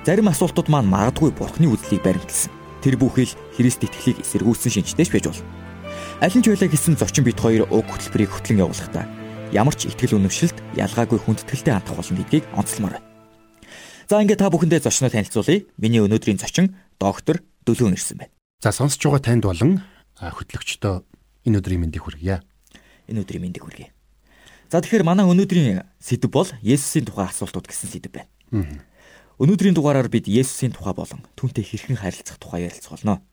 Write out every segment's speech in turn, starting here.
Зарим асуултууд маань магадгүй бурхны үзлийг баримталсан. Тэр бүхэл Христ итгэлийг эсэргүүцсэн шинжтэйч байж болно. Аль нь ч байлаа гэсэн зочин бит хоёр уг хөтөлбөрийг хөтлөн явуулахдаа ямар ч итгэл үнэмшилт ялгаагүй хүндэтгэлтэй хандах болно гэдгийг онцлмоор байна. За ингээд та бүхэндээ зочноо танилцуулъя. Миний өнөөдрийн зочин доктор Дөлөөн ирсэн байна. За сонсож байгаа танд болон хөтлөгчдөө энэ өдрийн мэндийг хүргье. Энэ өдрийн мэндийг хүргье. За тэгэхээр манай өнөөдрийн сэдв бол Есүсийн тухай асуултууд гэсэн сэдв байна. Өнөөдрийн дугаараар бид Есүсийн тухай болон түүнтэй хэрхэн харилцах тухай ярилцах болно.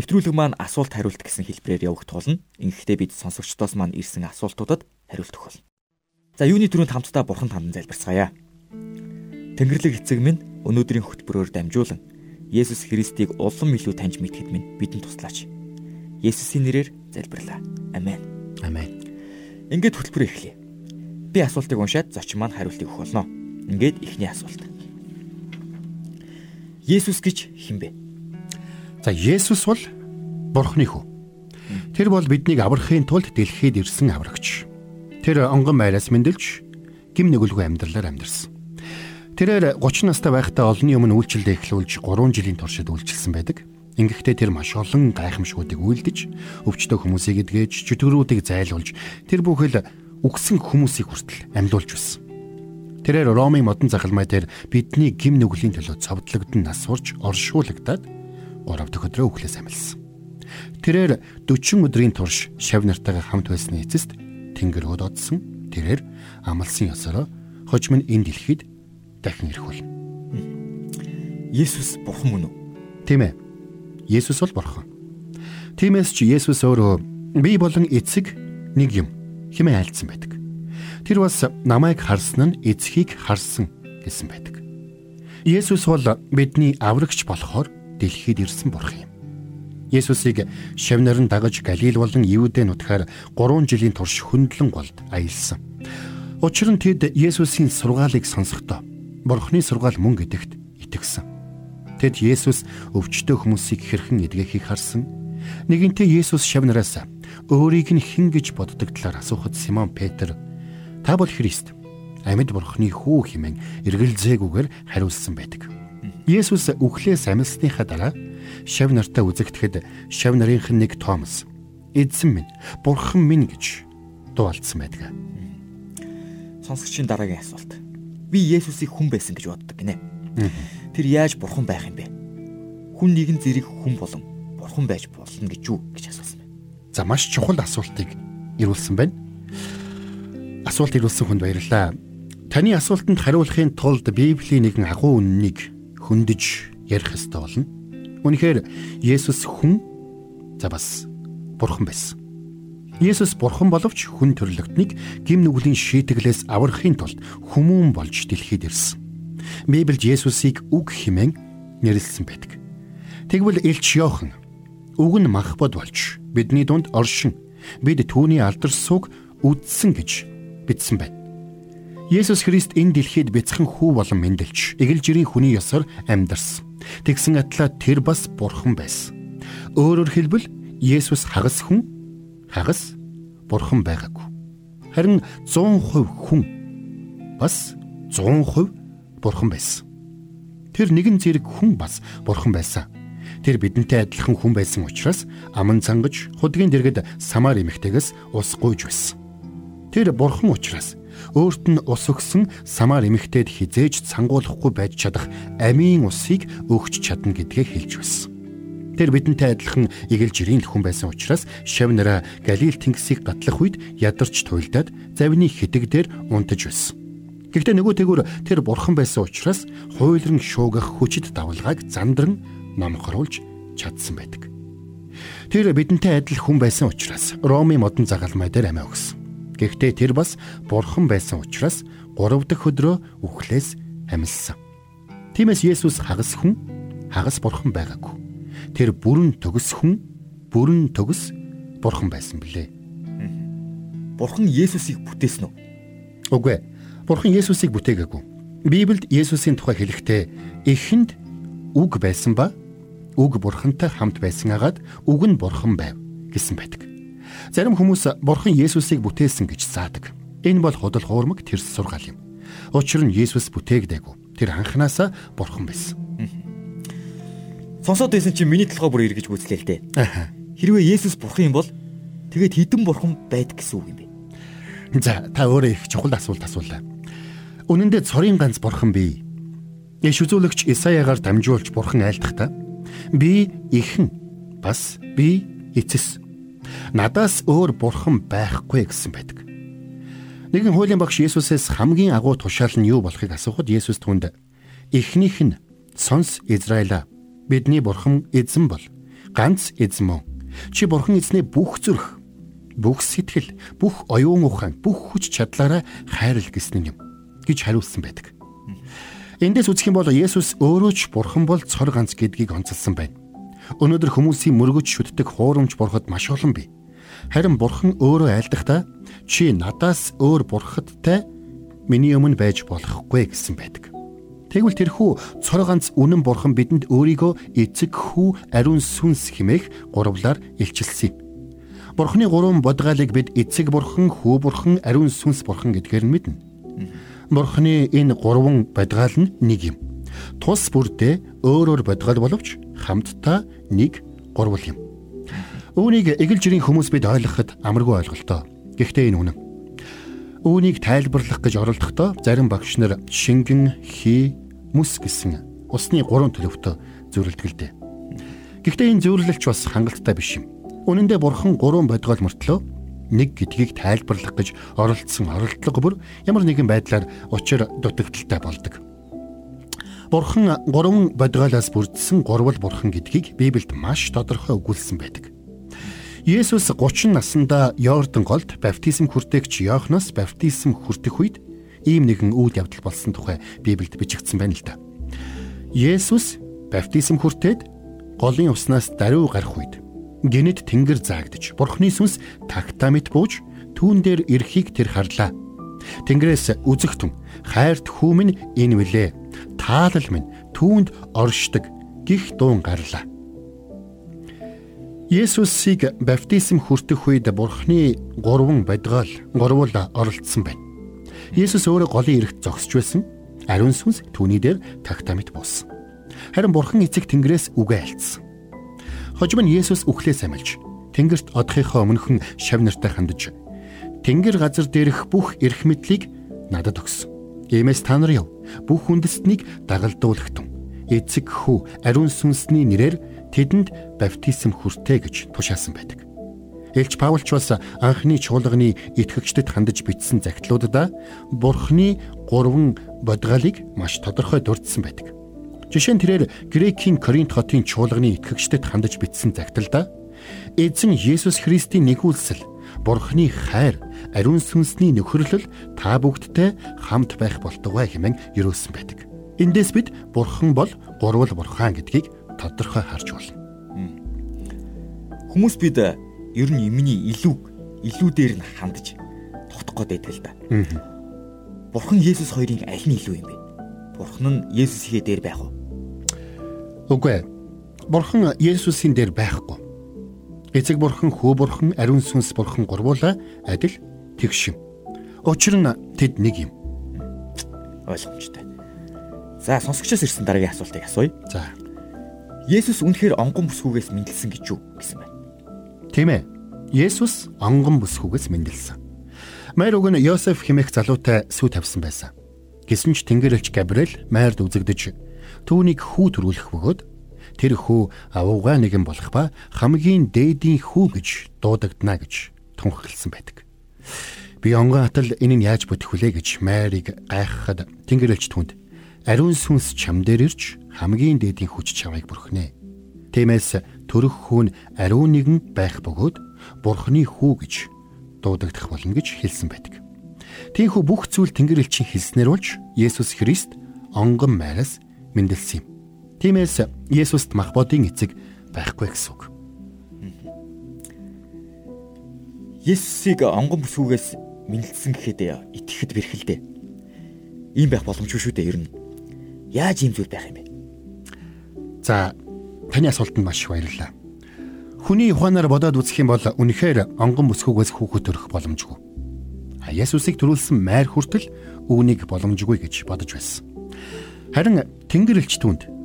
Нэвтрүүлэг маань асуулт хариулт гэсэн хэлбэрээр явагдах болно. Ингэхдээ бид сонсогчдоос маань ирсэн асуултуудад хариулт өгөх болно. За юуны түрүүнд хамтдаа бурхан тандан залбирцгаая. Тэнгэрлэг эцэг минь өнөөдрийн хөтөлбөрөөр дамжуулан Есүс Христийг улам илүү таньж мэдхэд минь бидэнд туслаач. Есүсийн нэрээр залбирлаа. Амен. Амен. Ингээд хөтөлбөр эхлэе. Би асуултыг уншаад зочин маань хариултыг өгөх болно. Ингээд эхний асуулт. Есүс гэж хинбэ? За Есүс бол Бурхны хүү. Тэр бол биднийг аврахын тулд дэлхийд ирсэн аврагч. Тэр онгон байраас мэндэлж гим нүгэлгүй амьдралаар амьдарсан. Тэрээр 30 настай байхдаа олонний өмнө үйлчлэлд эхлүүлж 3 жилийн туршид үйлчилсэн байдаг. Ингэхдээ тэр маш олон гайхамшгуудыг үйлдэж, өвчтөө хүмүүсийг эдгэж, чөтгөрүүдийг зайлуулж, тэр бүхэл үгсэн хүмүүсийг хүртэл амьлуулж байсан. Тэрээр Ромын модон захалмай дээр бидний гим нүглийн төлөө цовдлогдсон нас сурч оршуулгадаад 3 дахь өдрөө өглөөс амилсан. Тэрээр 40 өдрийн турш шав нартайгаа хамт байсны эцэст тэнгэр өдөөдсөн. Тэрээр амлсан ёсороо хожим нь энэ дэлхийд дахин ирэх болно. Есүс бурхан мөн үү? Тийм ээ. Есүс бол бурхан. Тиймээс ч Есүс өөрөө би болон эцэг нэг юм хэмээн айлцсан байдаг. Тэр бас намайг харсан нь эцгийг харсан гэсэн байдаг. Есүс бол бидний аврагч болохоор дэлхийд ирсэн бурхан юм. Есүсийг шавнаар нь дагаж Галил болон Юудэ нутгаар 3 жилийн турш хөндлөн голд аялсан. Учир нь тэд Есүсийн сургаалыг сонсохдоо Бурхны сургаал мөн гэдэгт итгэсэн. Тэд Есүс өвчтөө хүмүүсийг хэрхэн эдгэхийг харсан. Нэгэнтээ Есүс шавнараас өөрийг нь хэн гэж боддог талаар асуухад Симон Петр Та бол Христ. Амьд бурхны хүү хэмээн эргэлзээгүйгээр хариулсан байдаг. Есүс үхлээс амьсныхаа дараа шав нартаа үзэгдэхэд шав нарынх нь нэг Томас эзэн минь, бурхан минь гэж дуулсан байдаг. Сонсогчийн дараагийн асуулт. Би Есүсийг хүн байсан гэж боддог гинэ. Тэр яаж бурхан байх юм бэ? Хүн нэгэн зэрэг хүн болон бурхан байж болно гэж юу гэж асуусан байна. За маш чухал асуултыг ирүүлсэн байна асуулт ирүүлсэн хүнд баярлалаа. Таны асуултанд хариулахын тулд Библийн нэгэн агуу үннийг хөндөж ярих ёстой болно. Үнэхээр Есүс хүн за бас бурхан байсан. Есүс бурхан боловч хүн төрлөختнийг гим нүглийн шийтгэлээс аврахын тулд хүмүүн болж дэлхийд ирсэн. Библиэд Есүсийг үг хэмээн нэрлсэн байдаг. Тэгвэл Илч Йохан үг нь махбод болж бидний дунд оршин бид түүний алдар сүг үдсэн гэж бичсэн байна. Есүс Христ энэ дэлхийд бяцхан хүү болон мэндэлж эгэлжирийн хүний ёсоор амьдарсан. Тэгсэн атлаа тэр бас бурхан байсан. Өөрөөр хэлбэл Есүс хагас хүн, хагас бурхан байгаагүй. Харин 100% хүн бас 100% бурхан байсан. Тэр нэгэн зэрэг хүн бас бурхан байсан. Тэр бидэнтэй адилхан хүн байсан учраас аман цангаж худгийн дэргэд самар эмэгтэйгээс ус гуйж байсан. Тэр бурхан учраас өөрт нь ус өгсөн самар эмэгтэйд хизээж цангуулахгүй байж чадах амийн усыг өгч чадна гэдгээ хэлж байсан. Тэр бидэнтэй адилхан игэл жирийн хүн байсан учраас шав нараа Галил тэнгисийг гатлах үед ядарч туйлдаад завны хитэг дээр унтаж байсан. Гэхдээ нөгөө тэгүр тэр бурхан байсан учраас хуйлран шуугах хүчит давлгааг зандран номхоруулж чадсан байдаг. Тэр бидэнтэй адил хүн байсан учраас Ромын модон загалмай дээр амиа өгсөн. Гэхдээ тэр бас бурхан байсан учраас 3 дахь өдрөө үхлээс амьссан. Тиймээс Есүс хагас хүн, хагас бурхан байгаагүй. Тэр бүрэн төгс хүн, бүрэн төгс бурхан байсан билээ. Бурхан Есүсийг бүтээсэн үү? Үгүй ээ. Бурхан Есүсийг бүтээгээгүй. Библиэд Есүсийн тухай хэлэхдээ эхэнд үг байсан ба үг бурхантай хамт байсан агаад үг нь бурхан байв гэсэн байдаг. Зарим хүмүүс бурхан Есүсийг бүтээсэн гэж заадаг. Энэ бол худал хуурмаг тэрс сургаал юм. Учир нь Есүс бүтээгдээгүй. Тэр анханасаа бурхан байсан. Сонсоод байсан чи миний толгой бүр эргэж гүйцлээ л дээ. Хэрвээ Есүс бурхан юм бол тэгээд хідэн бурхан байдаг гэсэн үг юм бэ? За та өөрөө их чухал асуулт асуулаа. Үнэн дээр цорын ганц бурхан бий. Иш үзүүлэгч Исаягаар дамжуулж бурхан айлдахдаа би ихэн бас би эцэс надаас өөр бурхан байхгүй гэсэн байдаг. Нэгэн хуулийн багш Есүсээс хамгийн агуу тушаал нь юу болохыг асуухад Есүс түнд эхнийх нь сонс Израиля бидний бурхан эзэн бол ганц эзэн мөн чи бурхан эзнээ бүх зүрх бүх сэтгэл бүх оюун ухаан бүх хүч чадлаараа хайрл гэсэн юм гэж хариулсан байдаг. Эндээс үзэх юм бол Есүс өөрөө ч бурхан бол цор ганц гэдгийг онцлсан байна. Өнөөдөр хүмүүсийн мөргөж шүтдэг хуурамч бурхад маш олон бий. Харин бурхан өөрөө айлдахдаа чи надаас өөр бурхадтай миний өмнө байж болохгүй гэсэн байдаг. Тэгвэл тэрхүү цор ганц үнэн бурхан бидэнд өөрийгөө эцэг хүү ариун сүнс химээх гурвлаар илчилсэн юм. Бурханы гурван бодгаалыг бид эцэг бурхан, хүү бурхан, ариун сүнс бурхан гэдгээр нь мэднэ. Бурханы энэ гурван бодгаал нь нэг юм. Тус бүрдээ өөр өөр бодгаал боловч хамтдаа нэг гурвал юм. Үүнийг эгэл жирийн хүмүүс бид ойлгоход амаргүй ойлголтоо. Гэхдээ энэ үнэн. Үүнийг тайлбарлах гэж оролдохдоо зарим багш нар шингэн, хий, мүс гэсэн усны гурван төлөвтөө дээ. Гэхдээ энэ зөвлөлч бас хангалттай биш юм. Үнэн дээр бурхан гурван бодгоол мөртлөө нэг гэдгийг тайлбарлах гэж оролцсон оролдлого бүр ямар нэгэн байдлаар учир дутагдaltaй болдог. Бурхан гурван бодгоолоос бүрдсэн гурвал бурхан гэдгийг Библиэд маш тодорхой өгүүлсэн байдаг. Есүс 30 наснда Йордан голд баптизм хүртээгч Иохноос баптизм хүртэх үед ийм нэгэн үйл явдал болсон тухай Библиэд бичигдсэн байна л да. Есүс баптизм хүртээд голын уснаас даруй гарах үед гинэд тэнгэр заагдж Бурхны сүнс тагтамит бууж түүн дээр ирэхийг тэр харлаа. Тэнгэрээс үзэгтэн хайрт хүмүн энэ вүлээ. Таалал минь түүнд оршдог гих дуун гарлаа. Есүсийг баптизм хүртэх үед Бурхны гурван бодгоол гурвал оролцсон байна. Есүс өөрөө голын эрэхт зогсож байсан. Ариун сүнс түүний дээр тагтамит буусан. Харин Бурхан эцэг Тэнгэрээс үгээ альцсан. Хожим нь Есүс үхлээс амилж Тэнгэрт одохынхоо өмнөхөн шав нартай хандаж Тэнгэр газар дээрх бүх эрх мэдлийг надад өгсөн. Иймээс та нар яв бүх үндэстнийг дагалдуулагтун. Эцэг хүү ариун сүнсний нэрээр тэдэнд баптизм хүртээ гэж тушаасан байдаг. Элч Паулч бас анхны чуулганы итгэгчдэд хандаж бичсэн загтлуудаа Бурхны гурван бодгалыг маш тодорхой дурдсан байдаг. Жишээ нь тэрээр Грекийн Коринт хотын чуулганы итгэгчдэд хандаж бичсэн загталдаа Эзэн Есүс Христийн нэгүүлсэл Бурхны хайр, ариун сүнсний нөхөрлөл та бүгдтэй хамт байх болтугай хэмээн юрөөсөн байдаг. Эндээс бид Бурхан бол гурвал Бурхан гэдгийг тодорхой харж болно. Хүмүүс бид ер нь юмний илүү илүү дээр нь хандж тогтох гээд байдаг л да. Бурхан Есүс хоёрын аль нь илүү юм бэ? Бурхан нь Есүсийн дээр байх уу? Үгүй ээ. Бурхан Есүсийн дээр байхгүй. Эцэг бурхан, хүү бурхан, ариун сүнс бурхан гурвуулаа адил тэгш юм. Учир нь тэд нэг юм. Ойлгомжтой. За сонсогчоос ирсэн дараагийн асуултыг асууя. За. Есүс үнэхээр онгон бүсгүйгээс мэндэлсэн гэж юу гэсэн байна? Тийм ээ. Есүс онгон бүсгүйгээс мэндэлсэн. Майр уг нь Йосеф хэмээх залуутай сүү тавьсан байсан. Гэсэн ч Тэнгэрлэгч Габриэл майрд үзэгдэж түүнийг хүү төрүүлэх бөгөөд тэр хүү авууга нэгэн болох ба хамгийн дээдийн хүү гэж дуудагдана гэж тунхагласан байдаг. Би онгон атал нь яаж бүтэх вүлээ гэж майрыг гайхахад Тэнгэрлэгч түнд ариун сүнс чам дээр ирж хамгийн дээдийн хүч чамайг бүрхнэ. Тиймээс төрөх хүн ариун нэгэн байх бөгөөд бурхны хүү гэж дуудагдах болно гэж хэлсэн байдаг. Тийхүү бүх зүйл Тэнгэр элчийн хэлснээр болж Есүс Христ онгон майраас мэндэлсэн юм. Тиймээс Есүст мах бодын эцэг байхгүй гэсэн үг. Есүсийг онгон бүсгүйгээс мэндэлсэн гэхэд итгэхэд бэрхэлдэ. Ийм байх боломжгүй шүү дээ ер нь. Яаж ийм зүйл байх юм бэ? За таны асуултанд маш их баярлалаа. Хүний ухаанаар бодоод үзэх юм бол үнэхээр онгон бүсгүйгээс хүүхэд төрөх боломжгүй. А Есүсийг төрүүлсэн майр хүртэл үүнийг боломжгүй гэж бодож байсан. Харин Тэнгэр элч түнд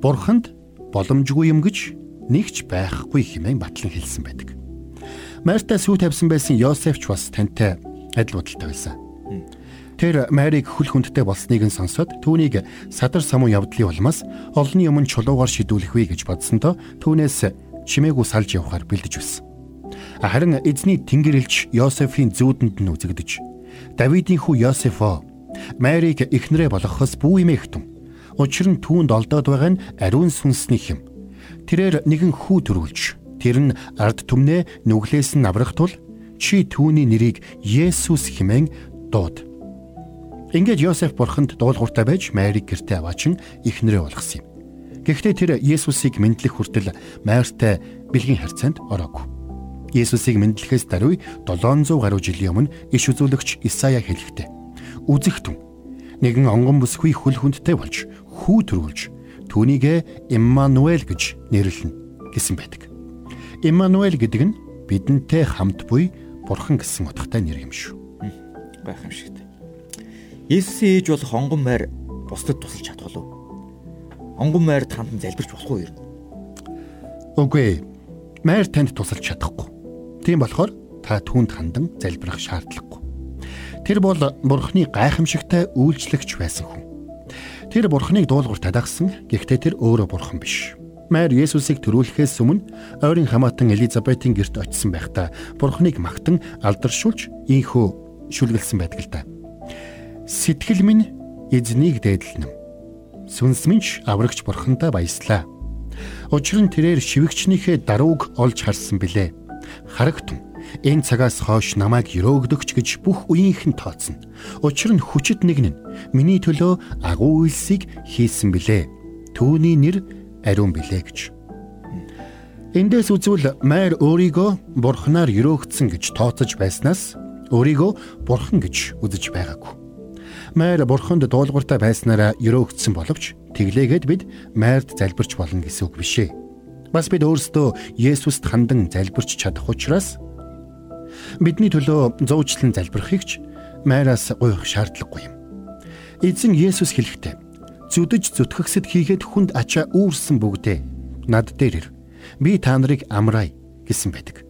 Бурханд боломжгүй юм гэж нэгч байхгүй хэмээн батлан хэлсэн байдаг. Майртаа сүү тавьсан байсан Йосефч бас тантай адил бодолтой байсан. Тэр Марийг хөл хүндтэй болсныг нь сонсоод түүнийг садар самуу явдлын улмаас олонний өмнө чулуугаар шидүүлэх вэ гэж бодсондоо түүнээс чимээгүй салж явахаар бэлдэж байсан. Харин эзний тэнгэрлэгч Йосефийн зүүдэнд нь үзэгдэж Давидын хүү Йосефо Марийг эхнэрээ болгохоос бүү имэ хтэн. Учир нь түүнд олдоод байгаа нь ариун сүнсний хэм. Тэрээр нэгэн хүү төрүүлж тэр нь ард түмнээ нүглээс нь аврах тул чи түүний нэрийг Есүс хэмээн дууд. Ингээд Йосеф бурханд дуулууртай байж Марийг гэртээ аваачин эхнэрээ болгосон юм. Гэхдээ тэр Есүсийг мэдлэх хүртэл Мартай бэлгийн харьцаанд ороогүй. Есүсийг мэдлэхээс даруй 700 гаруй жилийн өмнө иш үзүүлэгч Исая хэлэхдээ үзэх түн нэгэн онгон бүсгүй хөл хүндтэй болж хүү төрүүлж түүнийг Иммануэль гэж нэрлэнэ гэсэн байдаг. Иммануэль гэдэг нь бидэнтэй хамт буй бурхан гэсэн утгатай нэр юм шүү. Байх юм шиг. Есүсийн ээж болох онгон майр бусдад тусалж чадах болов онгон майр танд залбирч болох уу юу? Үгүй. Майр танд тусалж чадахгүй. Тийм болохоор та түүнд хандан залбирах шаардлагагүй. Тэр бол Бурхны гайхамшигтай үйлчлэгч байсан хүн. Тэр Бурхныг дуулуур тадагсан. Гэхдээ тэр өөрөө Бурхан биш. Майр Есүсийг төрүүлэхээс өмнө ойрын хамаатан Элизабетийн герт очисон байхдаа Бурхныг магтан алдаршуулж ийхүү шүлгэлсэн байдаг л да. Сэтгэл минь эзнийг дээдлэнэ сүнс минь аврагч бурхандаа баяслаа. Учир нь тэрээр шивгчнийхээ дарууг олж харсан билээ. Харагтун энэ цагаас хойш намайг өрөөгдөгч гэж бүх үеийнхэн тооцно. Учир нь хүчит нэгэн миний төлөө агуу үйлсийг хийсэн билээ. Түүний нэр ариун билээ гэж. Эндээс үзвэл майр өөрийгөө бурхнаар өрөөгдсөн гэж тооцож байснаас өөрийгөө бурхан гэж үзэж байгаагүй майр бурханд дуулууртай байснараа өрөөгдсөн боловч тэглээгээд бид майрд залбирч болно гэсэн үг биш ээ. Бас бид өөрсдөө Есүст хандан залбирч чадах учраас бидний төлөө зуучлан залбирахыг ч майраас гуйх шаардлагагүй юм. Эзэн Есүс хэлэхдээ зүдэж зүтгэгсэд хийгээд хүнд ачаа үүрсэн бүгдээ над дээр ир. Би та нарыг амраая гэсэн байдаг.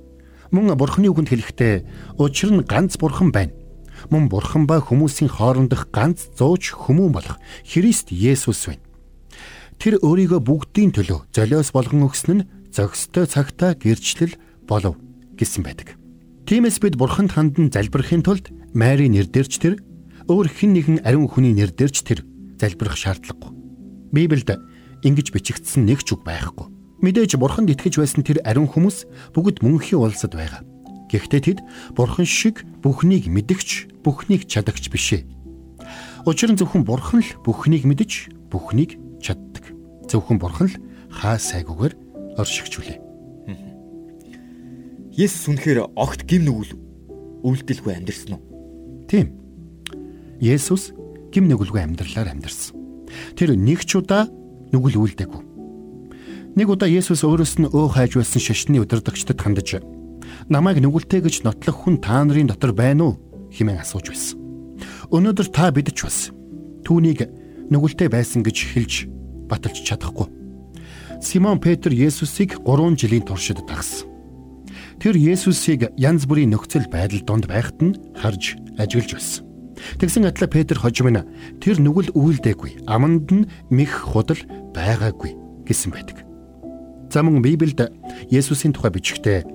Мөн бурхны үгэнд хэлэхдээ учир нь ганц бурхан байна мөн бурхан ба хүмүүсийн хоорондох ганц зууч хүмүүн болох Христ Есүс байна. Тэр өөрийгөө бүгдийн төлөө золиос болгон өгсөн нь зохистой цагтаа гэрчлэл болов гэсэн байдаг. Тиймээс бид бурханд хандан залбирахын тулд Мари нэр дээрч тэр өөр хэн нэгэн ариун хүний нэр дээрч тэр залбирах шаардлагагүй. Библиэд ингэж бичигдсэн нэг ч үг байхгүй. Мэдээж бурханд итгэж байсан тэр ариун хүмүүс бүгд мөнхийн улсад байгаа. Гэхдээ тэд бурхан шиг бүхнийг мэдгч, бүхнийг чадагч биш ээ. Учир нь зөвхөн бурхан л бүхнийг мэдж, бүхнийг чаддаг. Зөвхөн бурхан л хаа сайгүйгээр оршигчүлээ. Есүс үнэхээр огт гим нүгэл үйлдэлгүй амьдрсан уу? Тийм. Есүс гим нүгэлгүй амьдралаар амьдарсан. Тэр нэг ч удаа нүгэл үйлдэггүй. Нэг удаа Есүс өөрөөс нь өө хайж байсан шашны удирдагчдад хандаж намайг нүгэлтэй гэж нотлох хүн та нарын дотор байна уу хэмээн асууж байсан. Өнөөдөр та бидч бас түүнийг нүгэлтэй байсан гэж хэлж баталж чадахгүй. Симон Петр Есүсийг 3 жилийн туршид дагсан. Тэр Есүсийг янз бүрийн нөхцөл байдал донд байхад нь харж ажиглаж байсан. Тэгсэн атла Петр хожим нь тэр нүгэл үйлдэггүй. Аманд нь мэх худал байгаагүй гэсэн байдаг. За мөн Библиэд Есүсийн тухай бичгтээ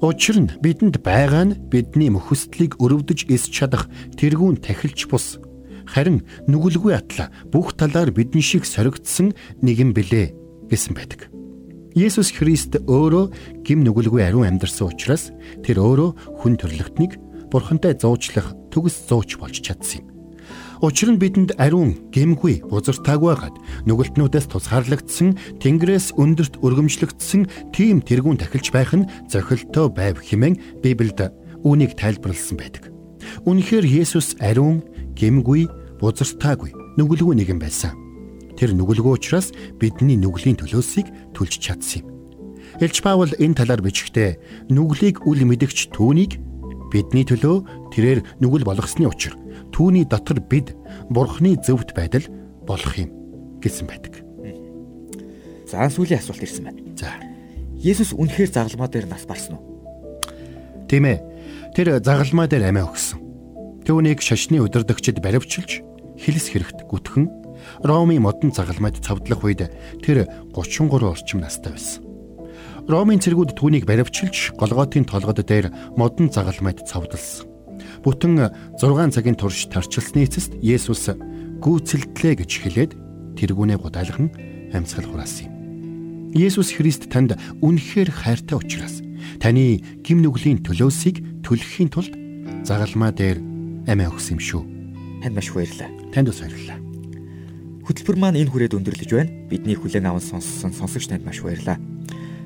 Учир нь бидэнд байгаа нь бидний мөхөстлийг өрөвдөж эс чадах тэргүүн тахилч бус. Харин нүгэлгүй атла бүх талаар бидэн шиг соригдсон нэгэн билээ гэсэн байдаг. Есүс Христ өөрөө гим нүгэлгүй ариун амьдарсан учраас тэр өөрөө хүн төрлөختнийг бурхантай зуучлах төгс зууч болж чадсан юм. Учир нь бидэнд ариун, гэмгүй, бузартаагүй байгаад нүгэлтнүүдээс тусгаарлагдсан, Тэнгэрээс өндөрт өргөмжлөгдсөн тийм тэргүүн тахилж байх нь зохилтоо байв хэмээн Библиэд үүнийг тайлбарлсан байдаг. Үнэхээр Есүс ариун, гэмгүй, бузартаагүй, нүгэлгүй нэгэн байсан. Тэр нүгэлгүй учраас бидний нүглийн төлөөсийг түлж чадсан юм. Элч Паул энэ талаар бичгтээ нүглийг үл мэдгч түүнийг бидний төлөө тэрээр нүгэл болгосны учир түүний дотор бид бурхны зөвхт байдал болох юм гэсэн байдаг. За сүүлийн асуулт ирсэн байна. За. Есүс үнэхээр загалмаа дээр нас барсан уу? Тийм ээ. Тэр загалмаа дээр амиа өгсөн. Түүнийг шашны удирдагчид баривчилж хилс хэрэгт гүтхэн Ромын модон загалмайд цавдлах үед тэр 33 орчим настай байсан. Ромын цэргүүд түүнийг баривчилж Голготын толгод дээр модон загалмайд цавдалсан. Бүтэн 6 цагийн турш тарчилсны эцэст Есүс гүйцэлдлээ гэж хэлээд тэргүүнээ гудайлхан амьсгал хураасан юм. Есүс Христ танд үнэхээр хайртай учраас таны гим нүглийн төлөөсийг төлөхийн тулд загалмаа дээр амиа өгсөн юм шүү. Танд маш баярлалаа. Танд бас баярлалаа. Хөтөлбөр маань энэ хүрээд өндөрлөж байна. Бидний хүлээн аван сонссон сонсогч танд маш баярлалаа.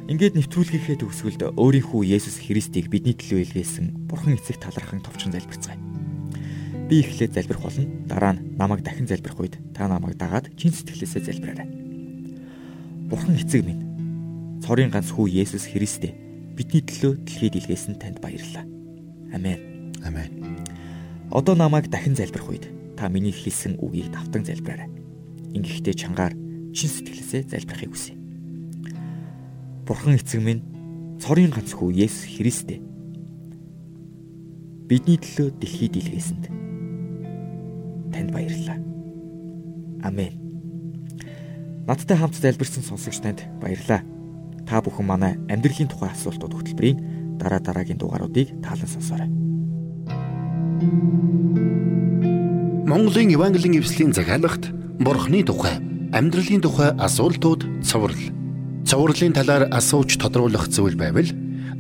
Ингээд нэвтрүүлгийнхээ төгсгөлд өөрийнхөө Есүс Христийг бидний төлөө илгээсэн Бурхан эцэг талархан товчхон залбирцгаая. Би эхлээд залбирх болно. Дараа нь намайг дахин залбирх үед та намайг дагаад чин сэтгэлээсээ залбираарай. Бурхан эцэг минь, цорын ганц хүү Есүс Христээ бидний төлөө дэлхийд илгээсэн танд баярлалаа. Амен. Амен. Одоо намайг дахин залбирх үед та миний хэлсэн үгийг давтан залбираарай. Ингэхдээ чангаар чин сэтгэлээсээ залбирахыг хүсье. Бурхан эцэг минь цорын ганц хүү Есүс Христээ бидний төлөө дэлхийд илгээсэнд танд баярлалаа. Амен. Надтай хамт залбирсан сонсогч танд баярлалаа. Та бүхэн манай амьдралын тухай асуултууд хөтөлбөрийн дараа дараагийн дугааруудыг таалан сонсоорой. Монголын Евангелийн эвслийн захиалагт Бурхны тухай, амьдралын тухай асуултууд цовруул Цувралын талаар асууж тодруулах зүйл байвал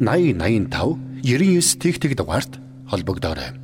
8085 99 тэгтэг дугаард холбогдоорой.